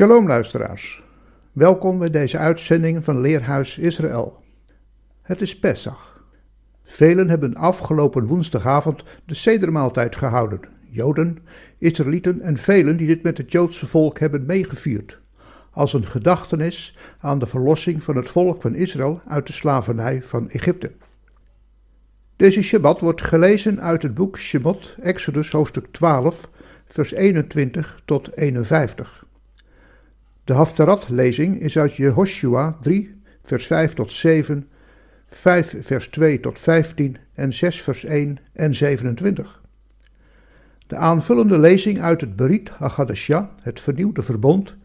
Shalom luisteraars. Welkom bij deze uitzending van Leerhuis Israël. Het is Pesach. Velen hebben afgelopen woensdagavond de sedermaaltijd gehouden. Joden, Israëlieten en velen die dit met het Joodse volk hebben meegevierd. Als een gedachtenis aan de verlossing van het volk van Israël uit de slavernij van Egypte. Deze Shabbat wordt gelezen uit het boek Shemot, Exodus hoofdstuk 12, vers 21 tot 51. De Haftarat-lezing is uit Jehoshua 3, vers 5 tot 7, 5 vers 2 tot 15 en 6 vers 1 en 27. De aanvullende lezing uit het Berit Haggadashah, het vernieuwde verbond,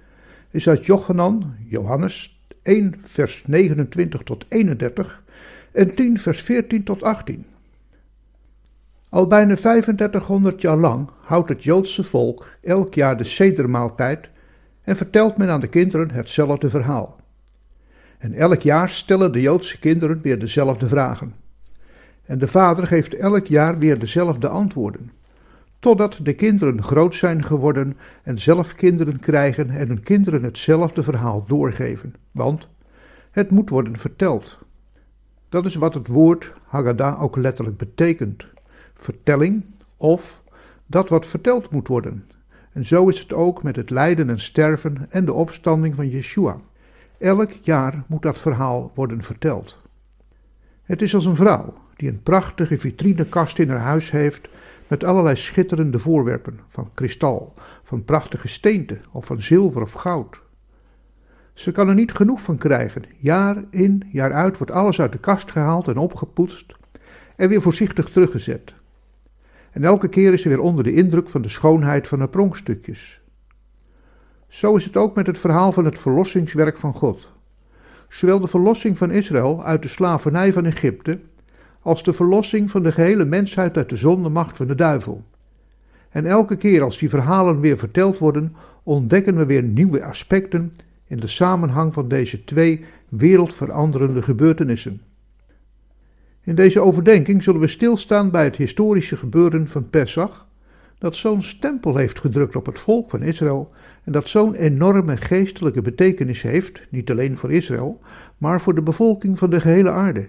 is uit Jochanan, Johannes 1 vers 29 tot 31 en 10 vers 14 tot 18. Al bijna 3500 jaar lang houdt het Joodse volk elk jaar de sedermaaltijd en vertelt men aan de kinderen hetzelfde verhaal. En elk jaar stellen de Joodse kinderen weer dezelfde vragen. En de vader geeft elk jaar weer dezelfde antwoorden, totdat de kinderen groot zijn geworden en zelf kinderen krijgen en hun kinderen hetzelfde verhaal doorgeven, want het moet worden verteld. Dat is wat het woord Haggadah ook letterlijk betekent: vertelling of dat wat verteld moet worden, en zo is het ook met het lijden en sterven en de opstanding van Yeshua. Elk jaar moet dat verhaal worden verteld. Het is als een vrouw die een prachtige vitrinekast in haar huis heeft met allerlei schitterende voorwerpen van kristal, van prachtige steenten of van zilver of goud. Ze kan er niet genoeg van krijgen. Jaar in, jaar uit wordt alles uit de kast gehaald en opgepoetst en weer voorzichtig teruggezet. En elke keer is ze weer onder de indruk van de schoonheid van de pronkstukjes. Zo is het ook met het verhaal van het verlossingswerk van God. Zowel de verlossing van Israël uit de slavernij van Egypte, als de verlossing van de gehele mensheid uit de zondemacht van de duivel. En elke keer als die verhalen weer verteld worden, ontdekken we weer nieuwe aspecten in de samenhang van deze twee wereldveranderende gebeurtenissen. In deze overdenking zullen we stilstaan bij het historische gebeuren van Pesach, dat zo'n stempel heeft gedrukt op het volk van Israël en dat zo'n enorme geestelijke betekenis heeft, niet alleen voor Israël, maar voor de bevolking van de gehele aarde.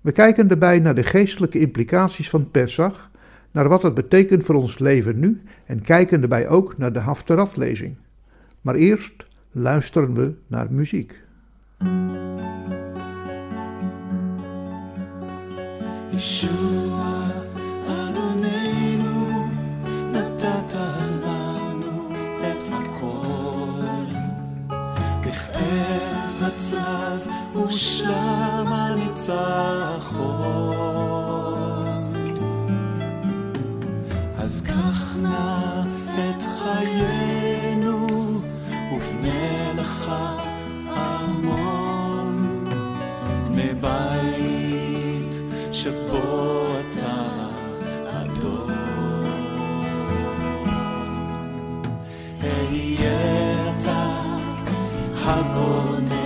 We kijken daarbij naar de geestelijke implicaties van Pesach, naar wat het betekent voor ons leven nu en kijken daarbij ook naar de Haftarat-lezing. Maar eerst luisteren we naar muziek. ישוע אדוננו נתת לנו את הכל. בכאב הצו הושלם הניצחון אז קח נא את חיינו ובנה לך ארמון מבית היה אתה הבונה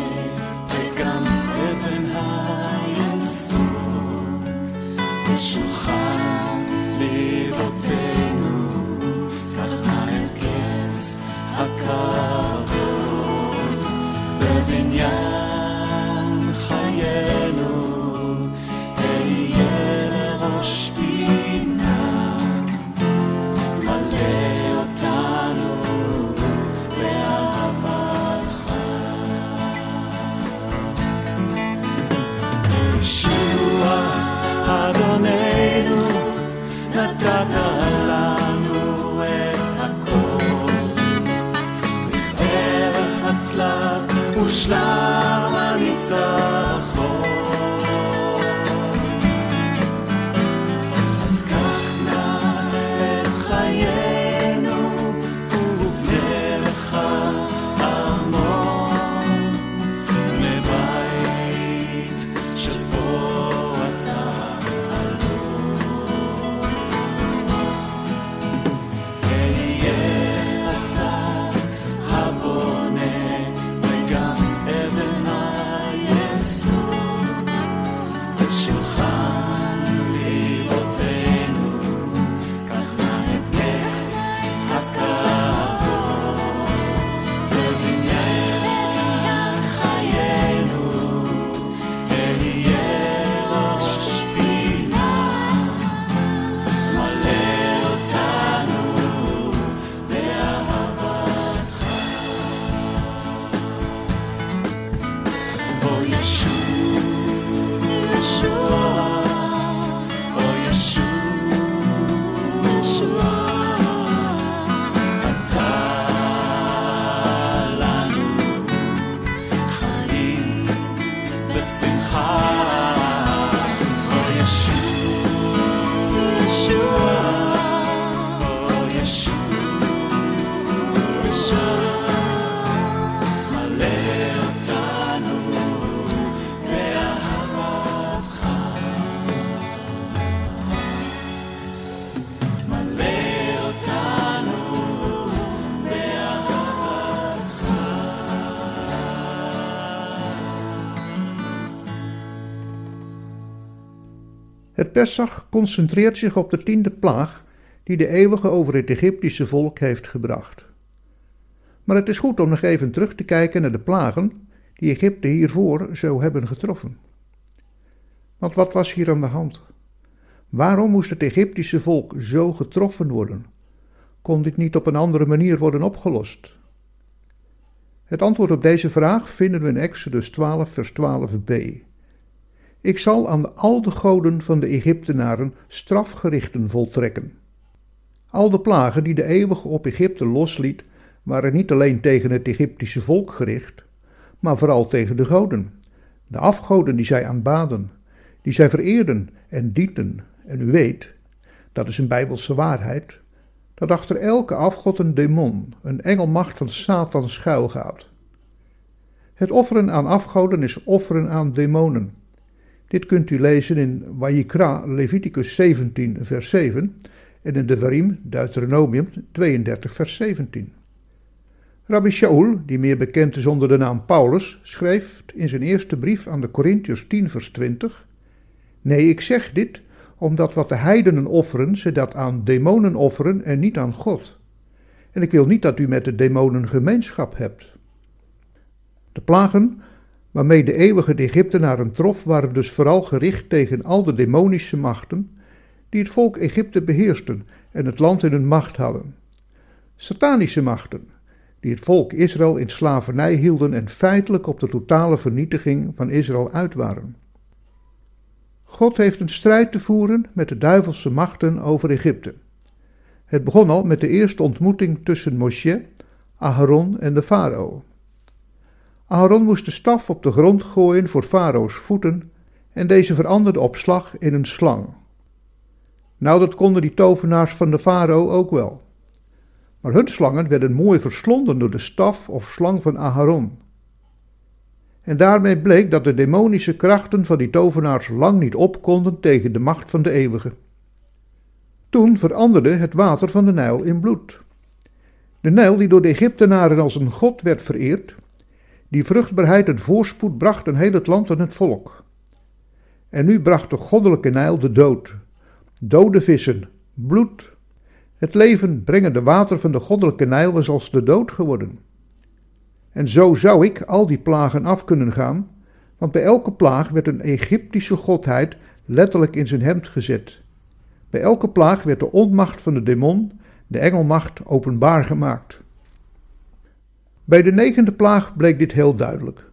Het Pesach concentreert zich op de tiende plaag die de eeuwige over het Egyptische volk heeft gebracht. Maar het is goed om nog even terug te kijken naar de plagen die Egypte hiervoor zou hebben getroffen. Want wat was hier aan de hand? Waarom moest het Egyptische volk zo getroffen worden? Kon dit niet op een andere manier worden opgelost? Het antwoord op deze vraag vinden we in Exodus 12, vers 12b. Ik zal aan al de goden van de Egyptenaren strafgerichten voltrekken. Al de plagen die de eeuwige op Egypte losliet, waren niet alleen tegen het Egyptische volk gericht, maar vooral tegen de goden, de afgoden die zij aanbaden, die zij vereerden en dienden. En u weet, dat is een bijbelse waarheid, dat achter elke afgod een demon, een engelmacht van Satan schuilgaat. Het offeren aan afgoden is offeren aan demonen. Dit kunt u lezen in Wajikra, Leviticus 17, vers 7 en in de Varim, Deuteronomium 32, vers 17. Rabbi Shaul, die meer bekend is onder de naam Paulus, schreef in zijn eerste brief aan de Corinthiërs 10, vers 20: Nee, ik zeg dit omdat wat de heidenen offeren, ze dat aan demonen offeren en niet aan God. En ik wil niet dat u met de demonen gemeenschap hebt. De plagen waarmee de eeuwige de Egyptenaren trof, waren dus vooral gericht tegen al de demonische machten die het volk Egypte beheersten en het land in hun macht hadden. Satanische machten, die het volk Israël in slavernij hielden en feitelijk op de totale vernietiging van Israël uit waren. God heeft een strijd te voeren met de duivelse machten over Egypte. Het begon al met de eerste ontmoeting tussen Moshe, Aharon en de farao. Aharon moest de staf op de grond gooien voor farao's voeten en deze veranderde op slag in een slang. Nou, dat konden die tovenaars van de farao ook wel. Maar hun slangen werden mooi verslonden door de staf of slang van Aharon. En daarmee bleek dat de demonische krachten van die tovenaars lang niet op konden tegen de macht van de eeuwige. Toen veranderde het water van de Nijl in bloed. De Nijl, die door de Egyptenaren als een god werd vereerd, die vruchtbaarheid en voorspoed bracht een heel het land en het volk. En nu bracht de goddelijke Nijl de dood, dode vissen, bloed. Het leven brengende water van de goddelijke Nijl was als de dood geworden. En zo zou ik al die plagen af kunnen gaan, want bij elke plaag werd een Egyptische godheid letterlijk in zijn hemd gezet. Bij elke plaag werd de onmacht van de demon, de engelmacht, openbaar gemaakt. Bij de negende plaag bleek dit heel duidelijk.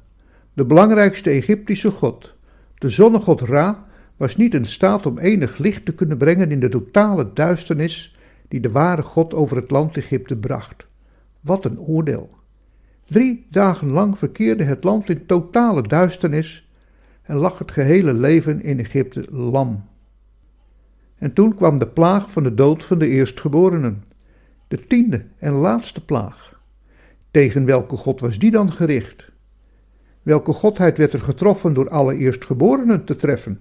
De belangrijkste Egyptische god, de zonnegod Ra, was niet in staat om enig licht te kunnen brengen in de totale duisternis die de ware God over het land Egypte bracht. Wat een oordeel! Drie dagen lang verkeerde het land in totale duisternis en lag het gehele leven in Egypte lam. En toen kwam de plaag van de dood van de eerstgeborenen, de tiende en laatste plaag. Tegen welke God was die dan gericht? Welke godheid werd er getroffen door alle eerstgeborenen te treffen?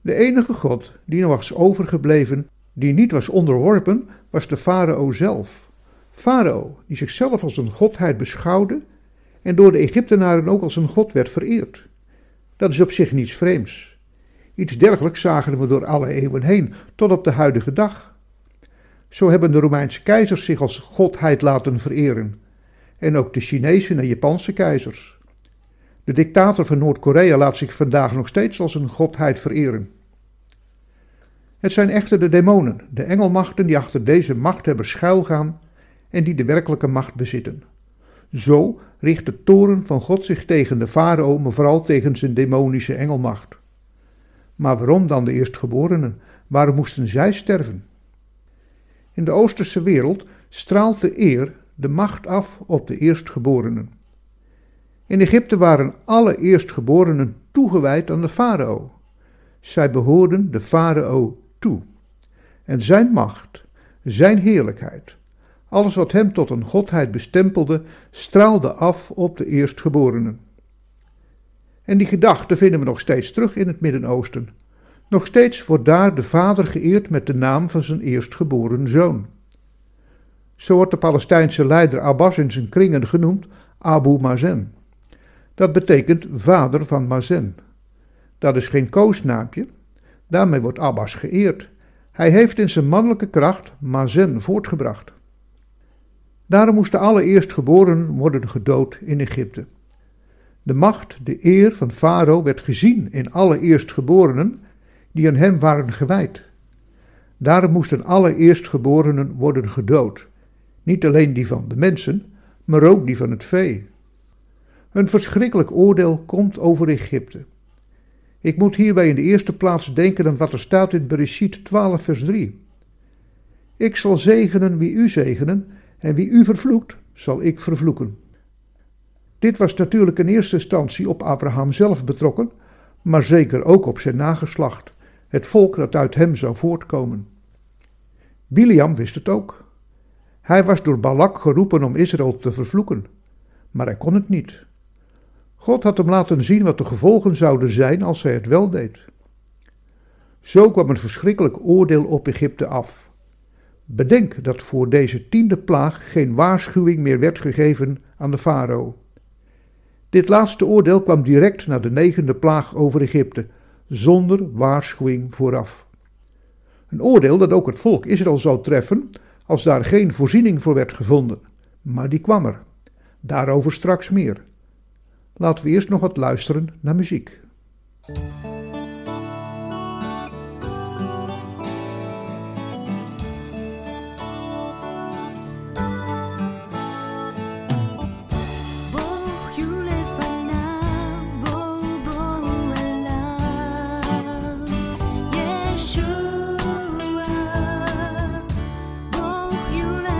De enige God die nog was overgebleven, die niet was onderworpen, was de farao zelf. Farao, die zichzelf als een godheid beschouwde en door de Egyptenaren ook als een god werd vereerd. Dat is op zich niets vreemds. Iets dergelijks zagen we door alle eeuwen heen, tot op de huidige dag. Zo hebben de Romeinse keizers zich als godheid laten vereren, en ook de Chinese en Japanse keizers. De dictator van Noord-Korea laat zich vandaag nog steeds als een godheid vereren. Het zijn echter de demonen, de engelmachten die achter deze macht hebben schuilgaan en die de werkelijke macht bezitten. Zo richt de toren van God zich tegen de farao, maar vooral tegen zijn demonische engelmacht. Maar waarom dan de eerstgeborenen? Waarom moesten zij sterven? In de Oosterse wereld straalt de eer de macht af op de eerstgeborenen. In Egypte waren alle eerstgeborenen toegewijd aan de farao. Zij behoorden de farao toe. En zijn macht, zijn heerlijkheid, alles wat hem tot een godheid bestempelde, straalde af op de eerstgeborenen. En die gedachte vinden we nog steeds terug in het Midden-Oosten. Nog steeds wordt daar de vader geëerd met de naam van zijn eerstgeboren zoon. Zo wordt de Palestijnse leider Abbas in zijn kringen genoemd Abu Mazen. Dat betekent vader van Mazen. Dat is geen koosnaampje. Daarmee wordt Abbas geëerd. Hij heeft in zijn mannelijke kracht Mazen voortgebracht. Daarom moesten alle eerstgeborenen worden gedood in Egypte. De macht, de eer van Farao werd gezien in alle eerstgeborenen die aan hem waren gewijd. Daarom moesten alle eerstgeborenen worden gedood, niet alleen die van de mensen, maar ook die van het vee. Een verschrikkelijk oordeel komt over Egypte. Ik moet hierbij in de eerste plaats denken aan wat er staat in Bereshit 12 vers 3. Ik zal zegenen wie u zegenen en wie u vervloekt, zal ik vervloeken. Dit was natuurlijk in eerste instantie op Abraham zelf betrokken, maar zeker ook op zijn nageslacht, het volk dat uit hem zou voortkomen. Biliam wist het ook. Hij was door Balak geroepen om Israël te vervloeken, maar hij kon het niet. God had hem laten zien wat de gevolgen zouden zijn als hij het wel deed. Zo kwam een verschrikkelijk oordeel op Egypte af. Bedenk dat voor deze tiende plaag geen waarschuwing meer werd gegeven aan de farao. Dit laatste oordeel kwam direct na de negende plaag over Egypte, zonder waarschuwing vooraf. Een oordeel dat ook het volk Israël zou treffen als daar geen voorziening voor werd gevonden. Maar die kwam er. Daarover straks meer. Laten we eerst nog wat luisteren naar muziek. you know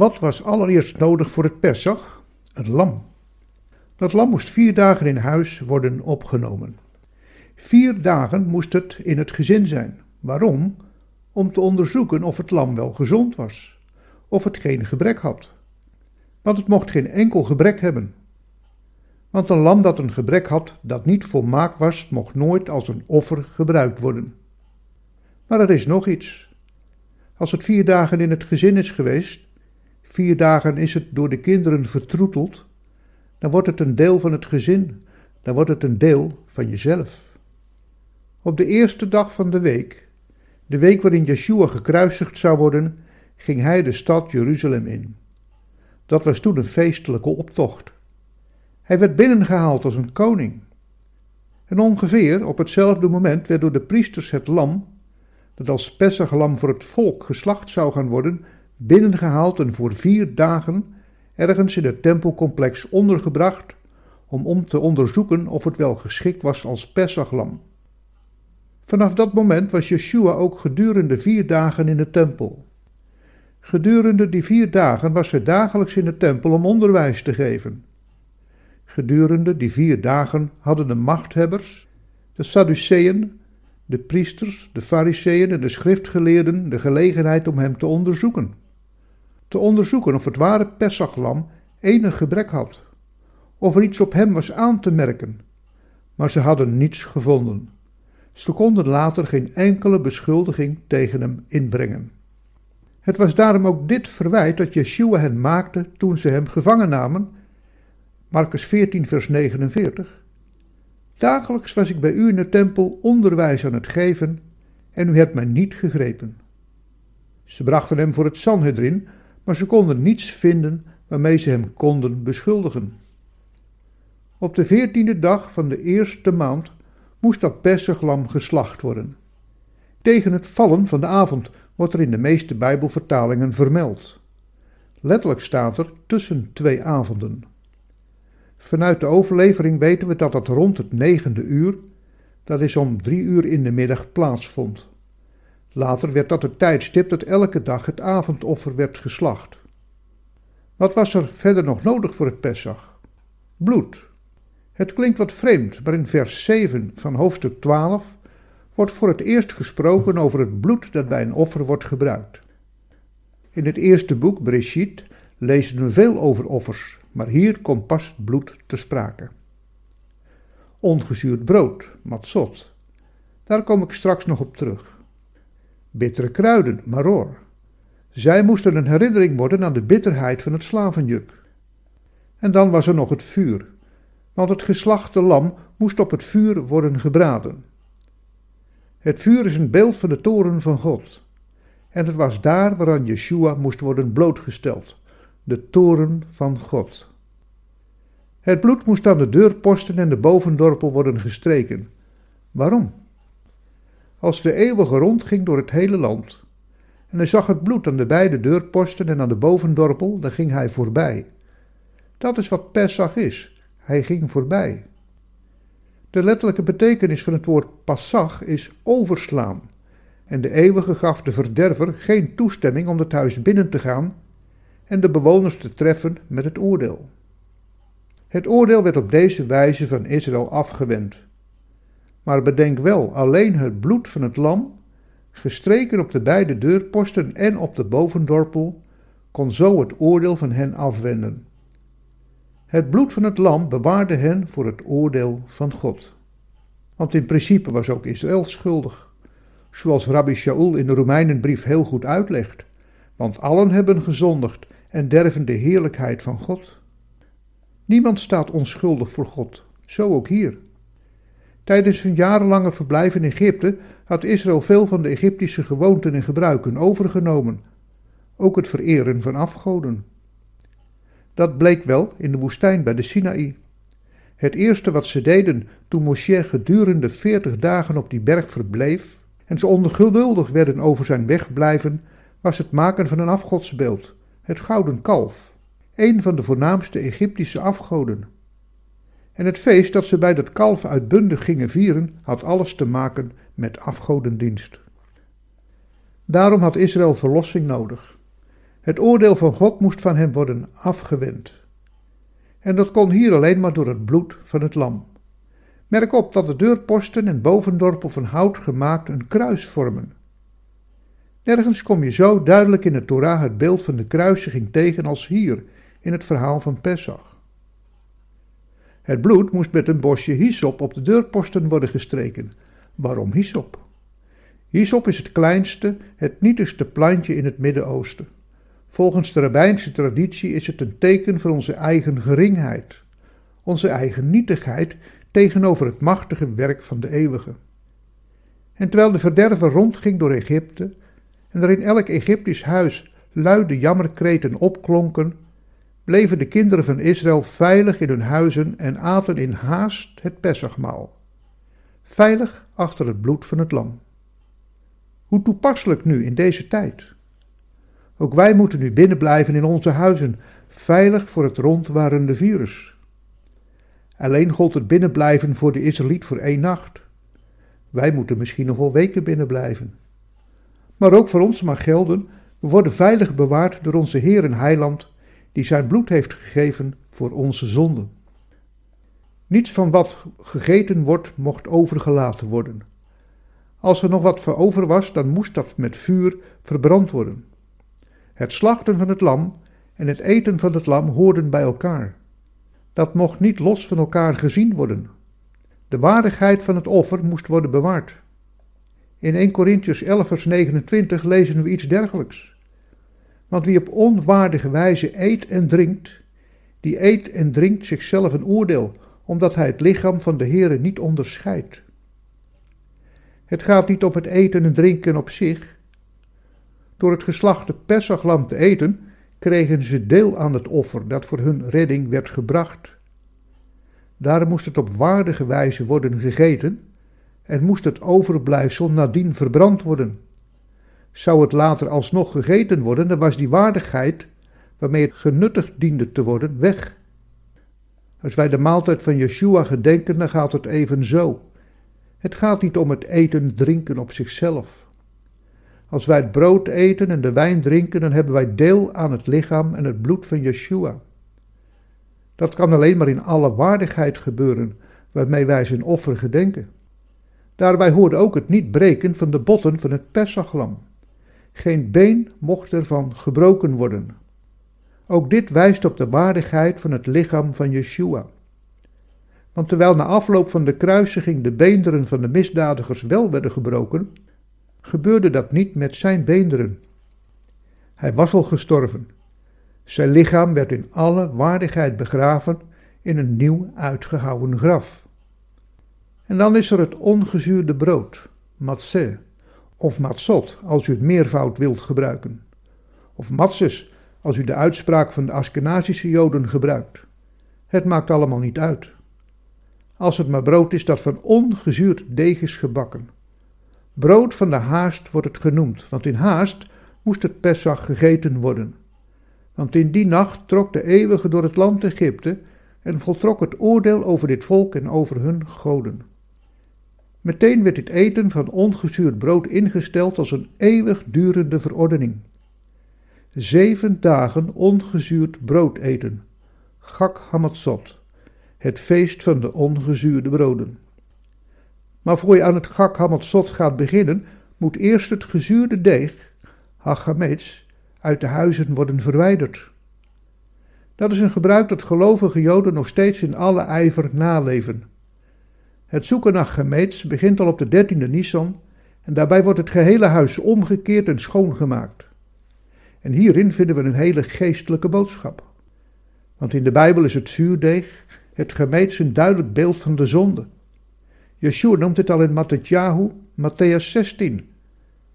Wat was allereerst nodig voor het Pesach? Een lam. Dat lam moest vier dagen in huis worden opgenomen. Vier dagen moest het in het gezin zijn. Waarom? Om te onderzoeken of het lam wel gezond was, of het geen gebrek had. Want het mocht geen enkel gebrek hebben. Want een lam dat een gebrek had dat niet volmaakt was, mocht nooit als een offer gebruikt worden. Maar er is nog iets. Als het vier dagen in het gezin is geweest, vier dagen is het door de kinderen vertroeteld, dan wordt het een deel van het gezin, dan wordt het een deel van jezelf. Op de eerste dag van de week, de week waarin Yeshua gekruisigd zou worden, ging hij de stad Jeruzalem in. Dat was toen een feestelijke optocht. Hij werd binnengehaald als een koning. En ongeveer op hetzelfde moment werd door de priesters het lam, dat als Pesachlam voor het volk geslacht zou gaan worden, binnengehaald en voor vier dagen ergens in het tempelcomplex ondergebracht om om te onderzoeken of het wel geschikt was als Pesachlam. Vanaf dat moment was Yeshua ook gedurende vier dagen in de tempel. Gedurende die vier dagen was hij dagelijks in de tempel om onderwijs te geven. Gedurende die vier dagen hadden de machthebbers, de Sadduceeën, de priesters, de fariseeën en de schriftgeleerden de gelegenheid om hem te onderzoeken. Te onderzoeken of het ware Pesachlam enig gebrek had, of er iets op hem was aan te merken. Maar ze hadden niets gevonden. Ze konden later geen enkele beschuldiging tegen hem inbrengen. Het was daarom ook dit verwijt dat Yeshua hen maakte toen ze hem gevangen namen. Marcus 14, vers 49. Dagelijks was ik bij u in de tempel onderwijs aan het geven en u hebt mij niet gegrepen. Ze brachten hem voor het Sanhedrin, maar ze konden niets vinden waarmee ze hem konden beschuldigen. Op de veertiende dag van de eerste maand moest dat Pesachlam geslacht worden. Tegen het vallen van de avond wordt er in de meeste Bijbelvertalingen vermeld. Letterlijk staat er tussen twee avonden. Vanuit de overlevering weten we dat dat rond het negende uur, dat is om drie uur in de middag, plaatsvond. Later werd dat het tijdstip dat elke dag het avondoffer werd geslacht. Wat was er verder nog nodig voor het Pesach? Bloed. Het klinkt wat vreemd, maar in vers 7 van hoofdstuk 12 wordt voor het eerst gesproken over het bloed dat bij een offer wordt gebruikt. In het eerste boek, Breshit, lezen we veel over offers, maar hier komt pas bloed te sprake. Ongezuurd brood, matzot. Daar kom ik straks nog op terug. Bittere kruiden, maror. Zij moesten een herinnering worden aan de bitterheid van het slavenjuk. En dan was er nog het vuur, want het geslachte lam moest op het vuur worden gebraden. Het vuur is een beeld van de toren van God. En het was daar waaraan Yeshua moest worden blootgesteld, de toren van God. Het bloed moest aan de deurposten en de bovendorpel worden gestreken. Waarom? Als de eeuwige rond ging door het hele land, en hij zag het bloed aan de beide deurposten en aan de bovendorpel, dan ging hij voorbij. Dat is wat Pesach is. Hij ging voorbij. De letterlijke betekenis van het woord passag is overslaan. En de eeuwige gaf de verderver geen toestemming om het huis binnen te gaan en de bewoners te treffen met het oordeel. Het oordeel werd op deze wijze van Israël afgewend. Maar bedenk wel, alleen het bloed van het lam, gestreken op de beide deurposten en op de bovendorpel, kon zo het oordeel van hen afwenden. Het bloed van het lam bewaarde hen voor het oordeel van God. Want in principe was ook Israël schuldig, zoals Rabbi Shaul in de Romeinenbrief heel goed uitlegt. Want allen hebben gezondigd en derven de heerlijkheid van God. Niemand staat onschuldig voor God, zo ook hier. Tijdens hun jarenlange verblijf in Egypte had Israël veel van de Egyptische gewoonten en gebruiken overgenomen, ook het vereren van afgoden. Dat bleek wel in de woestijn bij de Sinaï. Het eerste wat ze deden toen Moshe gedurende veertig dagen op die berg verbleef en ze ongeduldig werden over zijn wegblijven, was het maken van een afgodsbeeld, het gouden kalf, een van de voornaamste Egyptische afgoden. En het feest dat ze bij dat kalf uitbundig gingen vieren, had alles te maken met afgodendienst. Daarom had Israël verlossing nodig. Het oordeel van God moest van hem worden afgewend. En dat kon hier alleen maar door het bloed van het lam. Merk op dat de deurposten en bovendorpel van hout gemaakt een kruis vormen. Nergens kom je zo duidelijk in de Torah het beeld van de kruisiging tegen als hier in het verhaal van Pesach. Het bloed moest met een bosje hyssop op de deurposten worden gestreken. Waarom hyssop? Hyssop is het kleinste, het nietigste plantje in het Midden-Oosten. Volgens de rabbijnse traditie is het een teken van onze eigen geringheid, onze eigen nietigheid tegenover het machtige werk van de eeuwige. En terwijl de verderver rondging door Egypte en er in elk Egyptisch huis luide jammerkreten opklonken, bleven de kinderen van Israël veilig in hun huizen en aten in haast het Pessachmaal. Veilig achter het bloed van het lam. Hoe toepasselijk nu in deze tijd? Ook wij moeten nu binnenblijven in onze huizen, veilig voor het rondwarende virus. Alleen gold het binnenblijven voor de Israëliet voor één nacht. Wij moeten misschien nog wel weken binnenblijven. Maar ook voor ons mag gelden, we worden veilig bewaard door onze Heer en Heiland, die zijn bloed heeft gegeven voor onze zonden. Niets van wat gegeten wordt mocht overgelaten worden. Als er nog wat voor over was, dan moest dat met vuur verbrand worden. Het slachten van het lam en het eten van het lam hoorden bij elkaar. Dat mocht niet los van elkaar gezien worden. De waardigheid van het offer moest worden bewaard. In 1 Corinthians 11 vers 29 lezen we iets dergelijks. Want wie op onwaardige wijze eet en drinkt, die eet en drinkt zichzelf een oordeel, omdat hij het lichaam van de Heere niet onderscheidt. Het gaat niet om het eten en drinken op zich. Door het geslachte Pesachlam te eten, kregen ze deel aan het offer dat voor hun redding werd gebracht. Daarom moest het op waardige wijze worden gegeten en moest het overblijfsel nadien verbrand worden. Zou het later alsnog gegeten worden, dan was die waardigheid waarmee het genuttigd diende te worden weg. Als wij de maaltijd van Yeshua gedenken, dan gaat het even zo. Het gaat niet om het eten, drinken op zichzelf. Als wij het brood eten en de wijn drinken, dan hebben wij deel aan het lichaam en het bloed van Yeshua. Dat kan alleen maar in alle waardigheid gebeuren, waarmee wij zijn offer gedenken. Daarbij hoorde ook het niet breken van de botten van het Pesachlam. Geen been mocht ervan gebroken worden. Ook dit wijst op de waardigheid van het lichaam van Yeshua. Want terwijl na afloop van de kruisiging de beenderen van de misdadigers wel werden gebroken, gebeurde dat niet met zijn beenderen. Hij was al gestorven. Zijn lichaam werd in alle waardigheid begraven in een nieuw uitgehouwen graf. En dan is er het ongezuurde brood, matzeh, of matzot, als u het meervoud wilt gebruiken. Of matzes, als u de uitspraak van de Askenazische Joden gebruikt. Het maakt allemaal niet uit. Als het maar brood is dat van ongezuurd deeg is gebakken. Brood van de haast wordt het genoemd, want in haast moest het Pesach gegeten worden. Want in die nacht trok de eeuwige door het land Egypte en voltrok het oordeel over dit volk en over hun goden. Meteen werd dit eten van ongezuurd brood ingesteld als een eeuwig durende verordening. Zeven dagen ongezuurd brood eten, Gak Hamatzot, het feest van de ongezuurde broden. Maar voor je aan het Gak Hamatzot gaat beginnen, moet eerst het gezuurde deeg, Hachametz, uit de huizen worden verwijderd. Dat is een gebruik dat gelovige Joden nog steeds in alle ijver naleven. Het zoeken naar gemeets begint al op de dertiende Nisan en daarbij wordt het gehele huis omgekeerd en schoongemaakt. En hierin vinden we een hele geestelijke boodschap. Want in de Bijbel is het zuurdeeg, het gemeets een duidelijk beeld van de zonde. Yeshua noemt het al in Matthäus, Matthäus 16,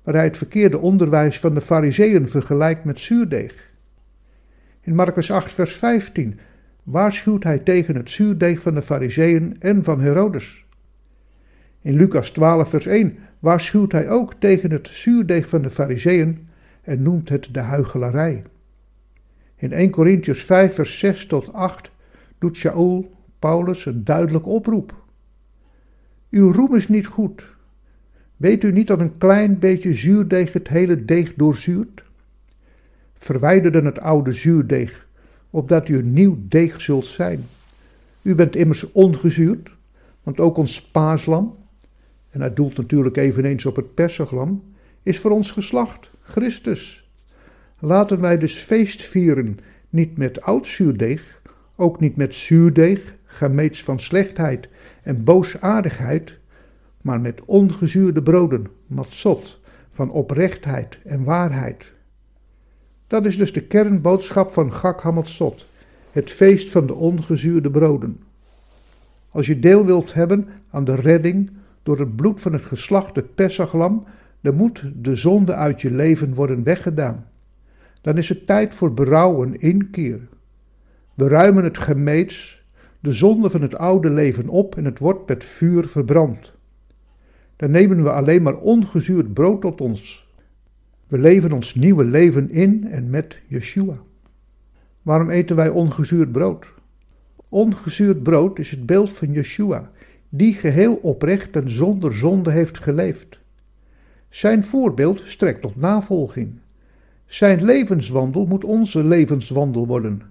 waar hij het verkeerde onderwijs van de fariseeën vergelijkt met zuurdeeg. In Marcus 8 vers 15 waarschuwt hij tegen het zuurdeeg van de fariseeën en van Herodes. In Lucas 12, vers 1 waarschuwt hij ook tegen het zuurdeeg van de Fariseeën en noemt het de huichelarij. In 1 Corinthians 5, vers 6 tot 8 doet Shaul Paulus een duidelijke oproep. Uw roem is niet goed. Weet u niet dat een klein beetje zuurdeeg het hele deeg doorzuurt? verwijderden het oude zuurdeeg, opdat u een nieuw deeg zult zijn. U bent immers ongezuurd, want ook ons paaslam, en hij doelt natuurlijk eveneens op het perseglam, is voor ons geslacht, Christus. Laten wij dus feest vieren, niet met oud zuurdeeg, ook niet met zuurdeeg, gemeets van slechtheid en boosaardigheid, maar met ongezuurde broden, matzot, van oprechtheid en waarheid. Dat is dus de kernboodschap van Gak Hamatzot, het feest van de ongezuurde broden. Als je deel wilt hebben aan de redding door het bloed van het geslachte Pessachlam, dan moet de zonde uit je leven worden weggedaan. Dan is het tijd voor berouw en inkeer. We ruimen het gemeets, de zonde van het oude leven op en het wordt met vuur verbrand. Dan nemen we alleen maar ongezuurd brood tot ons. We leven ons nieuwe leven in en met Yeshua. Waarom eten wij ongezuurd brood? Ongezuurd brood is het beeld van Yeshua, die geheel oprecht en zonder zonde heeft geleefd. Zijn voorbeeld strekt tot navolging. Zijn levenswandel moet onze levenswandel worden.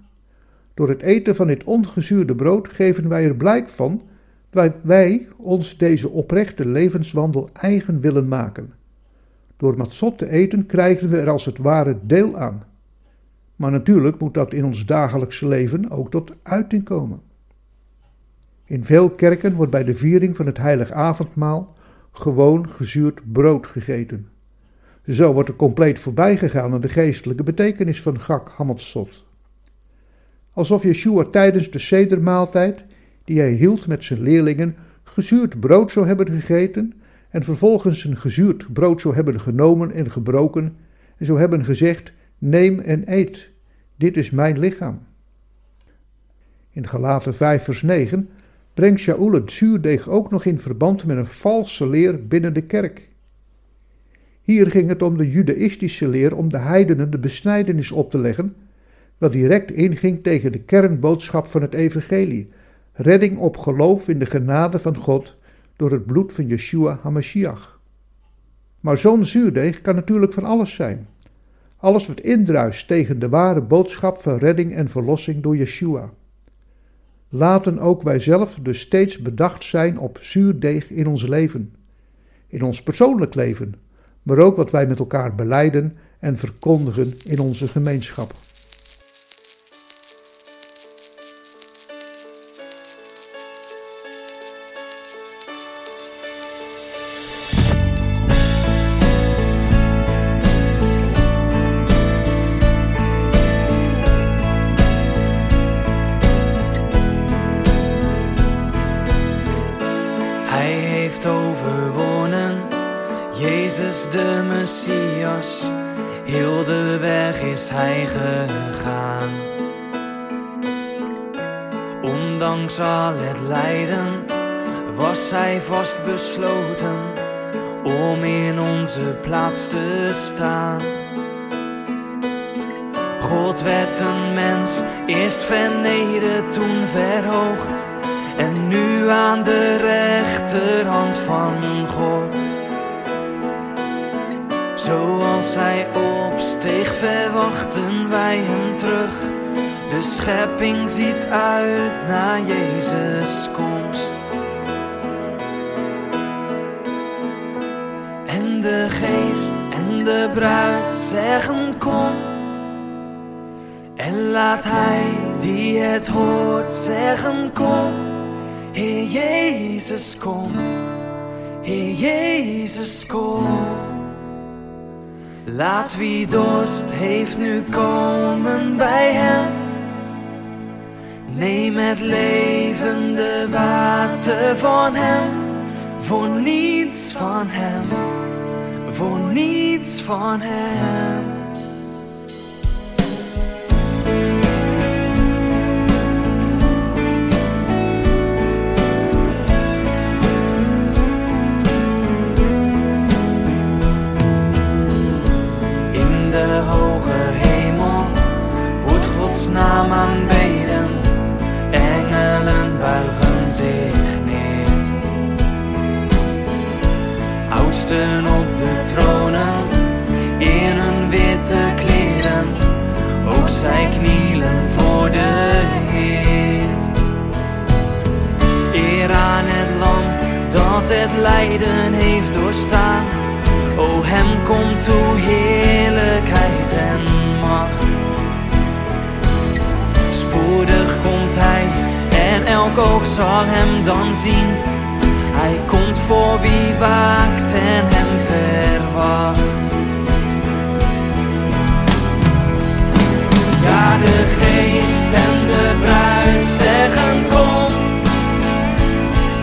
Door het eten van dit ongezuurde brood geven wij er blijk van dat wij ons deze oprechte levenswandel eigen willen maken. Door matzot te eten krijgen we er als het ware deel aan. Maar natuurlijk moet dat in ons dagelijkse leven ook tot uiting komen. In veel kerken wordt bij de viering van het heilig avondmaal gewoon gezuurd brood gegeten. Zo wordt er compleet voorbij gegaan aan de geestelijke betekenis van Gak Hamatzot. Alsof Yeshua tijdens de sedermaaltijd, die hij hield met zijn leerlingen, gezuurd brood zou hebben gegeten en vervolgens een gezuurd brood zou hebben genomen en gebroken en zou hebben gezegd, neem en eet, dit is mijn lichaam. In Galaten 5 vers 9 brengt Shaul het zuurdeeg ook nog in verband met een valse leer binnen de kerk. Hier ging het om de judaïstische leer om de heidenen de besnijdenis op te leggen, wat direct inging tegen de kernboodschap van het evangelie, redding op geloof in de genade van God door het bloed van Yeshua HaMashiach. Maar zo'n zuurdeeg kan natuurlijk van alles zijn. Alles wat indruist tegen de ware boodschap van redding en verlossing door Yeshua. Laten ook wij zelf dus steeds bedacht zijn op zuurdeeg in ons leven. In ons persoonlijk leven, maar ook wat wij met elkaar beleiden en verkondigen in onze gemeenschap. De Messias, heel de weg is hij gegaan. Ondanks al het lijden was hij vastbesloten om in onze plaats te staan. God werd een mens, eerst vernederd, toen verhoogd. En nu aan de rechterhand van God. Zoals hij opsteeg, verwachten wij hem terug. De schepping ziet uit naar Jezus' komst. En de geest en de bruid zeggen kom. En laat hij die het hoort zeggen kom. Heer Jezus kom. Heer Jezus kom. Laat wie dorst heeft nu komen bij hem. Neem het levende water van hem. Voor niets van hem. Voor niets van hem. Naam aanbeden, engelen buigen zich neer. Oudsten op de tronen, in hun witte kleren, zij knielen voor de Heer. Eer aan het lam dat het lijden heeft doorstaan. O hem komt toe heerlijkheid en Komt hij en elk oog zal hem dan zien. Hij komt voor wie waakt en hem verwacht. Ja, de geest en de bruid zeggen kom.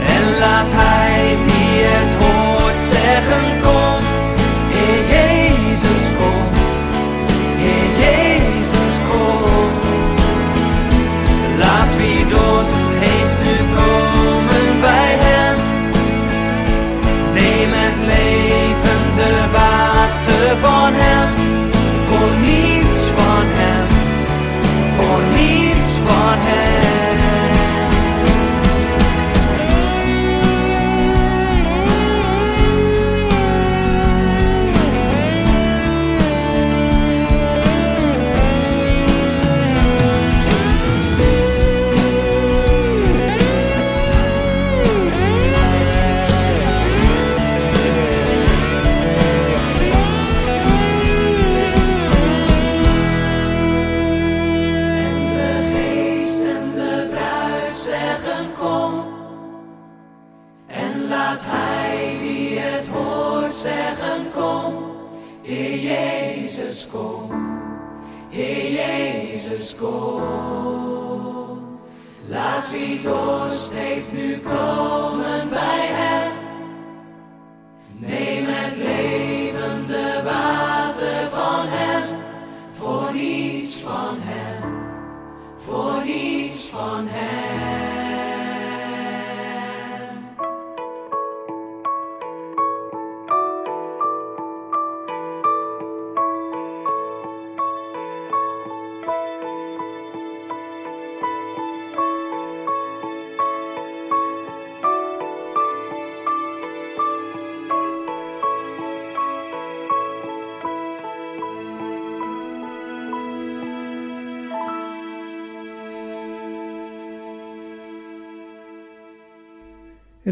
En laat hij die van hem voor niets van hem.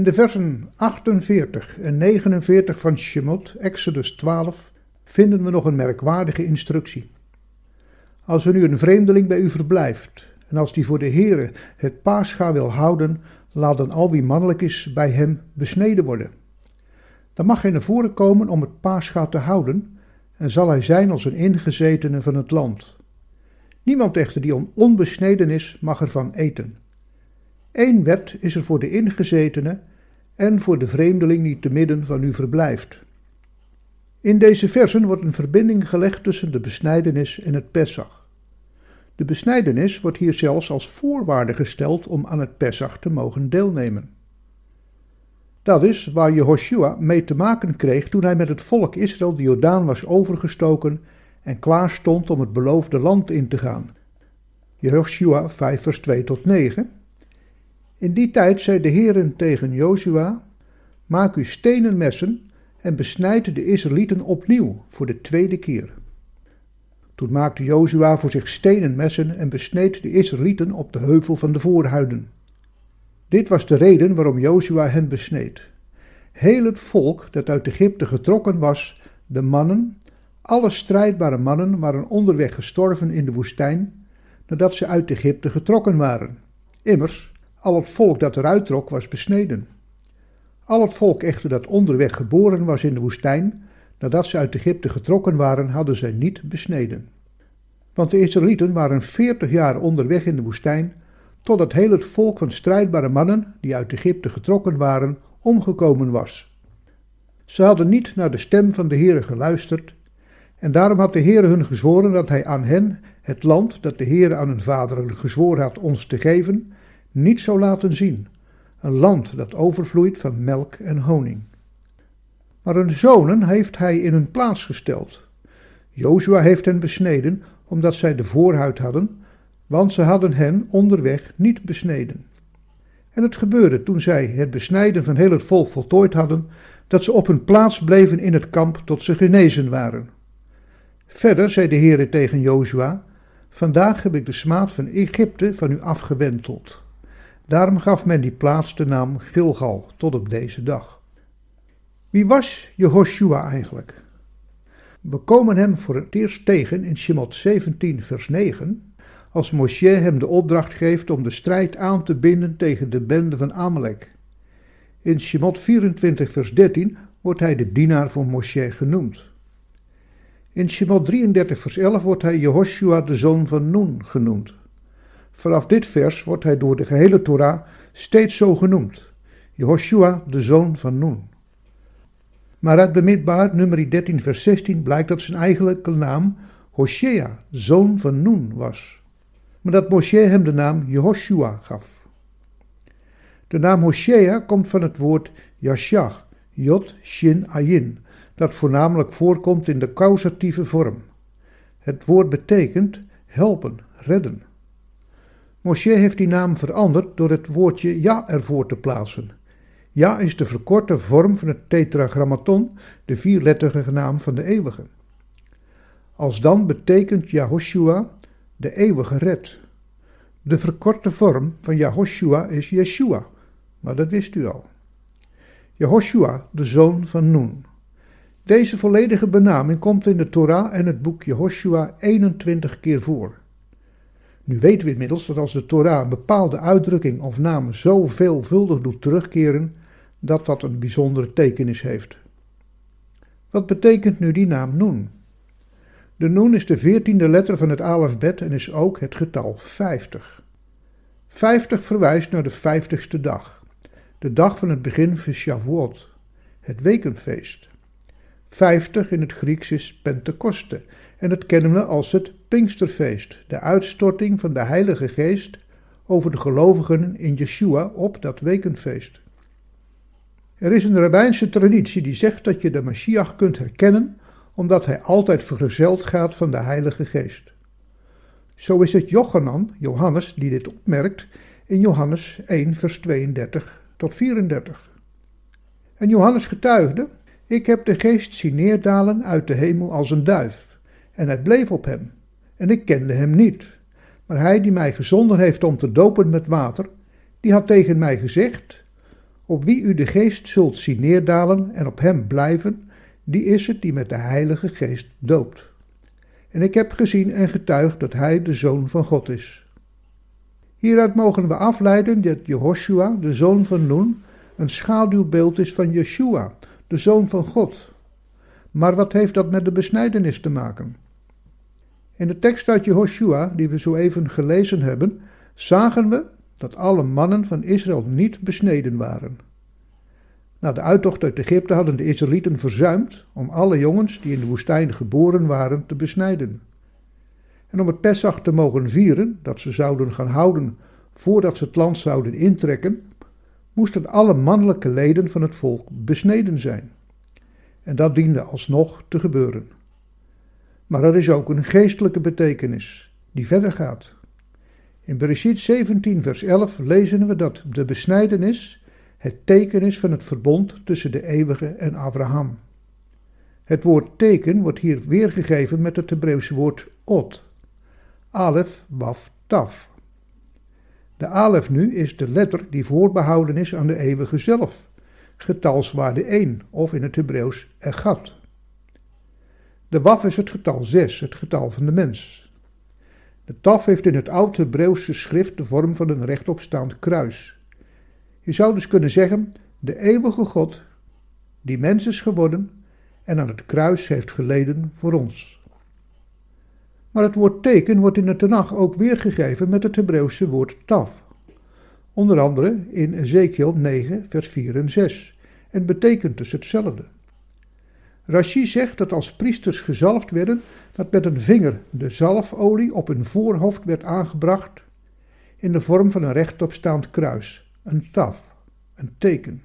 In de versen 48 en 49 van Shemot, Exodus 12, vinden we nog een merkwaardige instructie. Als er nu een vreemdeling bij u verblijft, en als die voor de Heere het paascha wil houden, laat dan al wie mannelijk is bij hem besneden worden. Dan mag hij naar voren komen om het paascha te houden, en zal hij zijn als een ingezetene van het land. Niemand echter die onbesneden is, mag ervan eten. Eén wet is er voor de ingezetene en voor de vreemdeling die te midden van u verblijft. In deze versen wordt een verbinding gelegd tussen de besnijdenis en het Pessach. De besnijdenis wordt hier zelfs als voorwaarde gesteld om aan het Pessach te mogen deelnemen. Dat is waar Jehoshua mee te maken kreeg toen hij met het volk Israël de Jordaan was overgestoken en klaar stond om het beloofde land in te gaan. Jehoshua 5 vers 2 tot 9 in die tijd zei de Heeren tegen Jozua: Maak u stenen messen en besnijd de Israëlieten opnieuw voor de tweede keer. Toen maakte Jozua voor zich stenen messen en besneed de Israëlieten op de heuvel van de voorhuiden. Dit was de reden waarom Jozua hen besneed. Heel het volk dat uit Egypte getrokken was, de mannen, alle strijdbare mannen waren onderweg gestorven in de woestijn nadat ze uit Egypte getrokken waren. Immers, al het volk dat eruit trok was besneden. Al het volk echter dat onderweg geboren was in de woestijn, nadat ze uit Egypte getrokken waren, hadden zij niet besneden. Want de Israëlieten waren veertig jaar onderweg in de woestijn, totdat heel het volk van strijdbare mannen, die uit Egypte getrokken waren, omgekomen was. Ze hadden niet naar de stem van de Heere geluisterd, en daarom had de Heere hun gezworen dat hij aan hen het land dat de Heere aan hun vaderen gezworen had ons te geven, niet zou laten zien, een land dat overvloeit van melk en honing. Maar hun zonen heeft hij in hun plaats gesteld. Jozua heeft hen besneden, omdat zij de voorhuid hadden, want ze hadden hen onderweg niet besneden. En het gebeurde toen zij het besnijden van heel het volk voltooid hadden, dat ze op hun plaats bleven in het kamp tot ze genezen waren. Verder zei de Heere tegen Jozua: Vandaag heb ik de smaad van Egypte van u afgewenteld. Daarom gaf men die plaats de naam Gilgal tot op deze dag. Wie was Jehoshua eigenlijk? We komen hem voor het eerst tegen in Shemot 17 vers 9, als Moshe hem de opdracht geeft om de strijd aan te binden tegen de bende van Amalek. In Shemot 24 vers 13 wordt hij de dienaar van Moshe genoemd. In Shemot 33 vers 11 wordt hij Jehoshua de zoon van Nun genoemd. Vanaf dit vers wordt hij door de gehele Torah steeds zo genoemd. Jehoshua de zoon van Nun. Maar uit bemidbaar nummer 13 vers 16 blijkt dat zijn eigenlijke naam Hoshea, zoon van Nun, was. Maar dat Moshe hem de naam Jehoshua gaf. De naam Hoshea komt van het woord Yashach, Jod Shin Ayin, dat voornamelijk voorkomt in de causatieve vorm. Het woord betekent helpen, redden. Moshe heeft die naam veranderd door het woordje ja ervoor te plaatsen. Ja is de verkorte vorm van het tetragrammaton, de vierletterige naam van de eeuwige. Als dan betekent Yahoshua de eeuwige red. De verkorte vorm van Yahoshua is Yeshua, maar dat wist u al. Jehoshua, de zoon van Nun. Deze volledige benaming komt in de Torah en het boek Jehoshua 21 keer voor. Nu weten we inmiddels dat als de Torah een bepaalde uitdrukking of naam zo veelvuldig doet terugkeren, dat dat een bijzondere tekenis heeft. Wat betekent nu die naam Nun? De Nun is de veertiende letter van het alfabet en is ook het getal 50. 50 verwijst naar de vijftigste dag, de dag van het begin van Shavuot, het wekenfeest. 50 in het Grieks is Pentecoste en dat kennen we als het Pinksterfeest, de uitstorting van de Heilige Geest over de gelovigen in Yeshua op dat wekenfeest. Er is een rabbijnse traditie die zegt dat je de Mashiach kunt herkennen omdat hij altijd vergezeld gaat van de Heilige Geest. Zo is het Jochanan, Johannes, die dit opmerkt in Johannes 1 vers 32 tot 34. En Johannes getuigde, ik heb de geest zien neerdalen uit de hemel als een duif, en hij bleef op hem, en ik kende hem niet. Maar hij die mij gezonden heeft om te dopen met water, die had tegen mij gezegd, op wie u de geest zult zien neerdalen en op hem blijven, die is het die met de Heilige Geest doopt. En ik heb gezien en getuigd dat hij de Zoon van God is. Hieruit mogen we afleiden dat Jehoshua, de zoon van Nun, een schaduwbeeld is van Yeshua, de zoon van God. Maar wat heeft dat met de besnijdenis te maken? In de tekst uit Jehoshua, die we zo even gelezen hebben, zagen we dat alle mannen van Israël niet besneden waren. Na de uittocht uit Egypte hadden de Israëlieten verzuimd om alle jongens die in de woestijn geboren waren te besnijden. En om het Pesach te mogen vieren, dat ze zouden gaan houden voordat ze het land zouden intrekken, moesten alle mannelijke leden van het volk besneden zijn. En dat diende alsnog te gebeuren. Maar er is ook een geestelijke betekenis die verder gaat. In Bereshit 17 vers 11 lezen we dat de besnijdenis het teken is van het verbond tussen de eeuwige en Abraham. Het woord teken wordt hier weergegeven met het Hebreeuwse woord ot. Alef, waf, taf. De alef nu is de letter die voorbehouden is aan de eeuwige zelf, getalswaarde 1 of in het Hebreeuws egat. De waf is het getal 6, het getal van de mens. De taf heeft in het oud-Hebreeuwse schrift de vorm van een rechtopstaand kruis. Je zou dus kunnen zeggen, de eeuwige God, die mens is geworden en aan het kruis heeft geleden voor ons. Maar het woord teken wordt in de Tenach ook weergegeven met het Hebreeuwse woord taf. Onder andere in Ezekiel 9, vers 4 en 6, en betekent dus hetzelfde. Rashi zegt dat als priesters gezalfd werden, dat met een vinger de zalfolie op hun voorhoofd werd aangebracht in de vorm van een rechtopstaand kruis, een taf, een teken.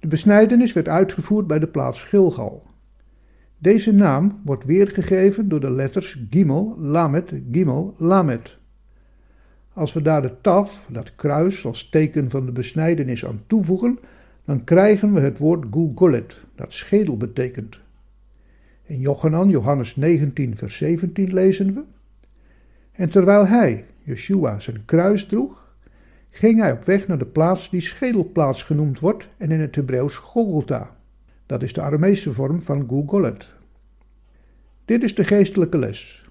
De besnijdenis werd uitgevoerd bij de plaats Gilgal. Deze naam wordt weergegeven door de letters Gimel, Lamet, Gimel, Lamet. Als we daar de taf, dat kruis als teken van de besnijdenis aan toevoegen, dan krijgen we het woord Gulgolet, dat schedel betekent. In Jochanan, Johannes 19, vers 17 lezen we: En terwijl hij, Yeshua, zijn kruis droeg, ging hij op weg naar de plaats die schedelplaats genoemd wordt en in het Hebreeuws Golgotha. Dat is de Aramese vorm van Gulgolet. Dit is de geestelijke les.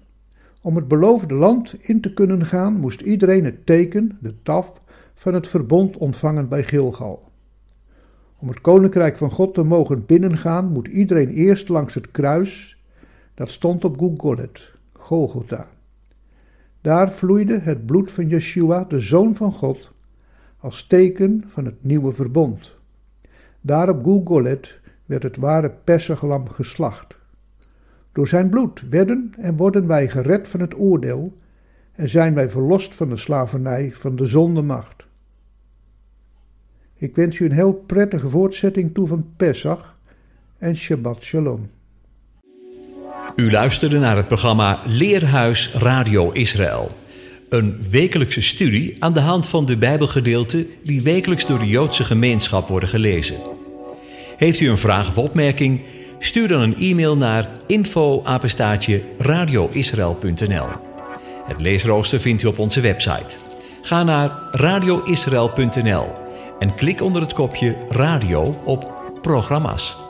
Om het beloofde land in te kunnen gaan, moest iedereen het teken, de taf, van het verbond ontvangen bij Gilgal. Om het koninkrijk van God te mogen binnengaan, moet iedereen eerst langs het kruis, dat stond op Gulgolet, Golgotha. Daar vloeide het bloed van Yeshua, de Zoon van God, als teken van het nieuwe verbond. Daar op Gulgolet werd het ware Pesachlam geslacht. Door zijn bloed werden en worden wij gered van het oordeel en zijn wij verlost van de slavernij van de zondemacht. Ik wens u een heel prettige voortzetting toe van Pesach en Shabbat Shalom. U luisterde naar het programma Leerhuis Radio Israël. Een wekelijkse studie aan de hand van de Bijbelgedeelten die wekelijks door de Joodse gemeenschap worden gelezen. Heeft u een vraag of opmerking? Stuur dan een e-mail naar info-apenstaatje radioisrael.nl. Het leesrooster vindt u op onze website. Ga naar radioisrael.nl en klik onder het kopje radio op programma's.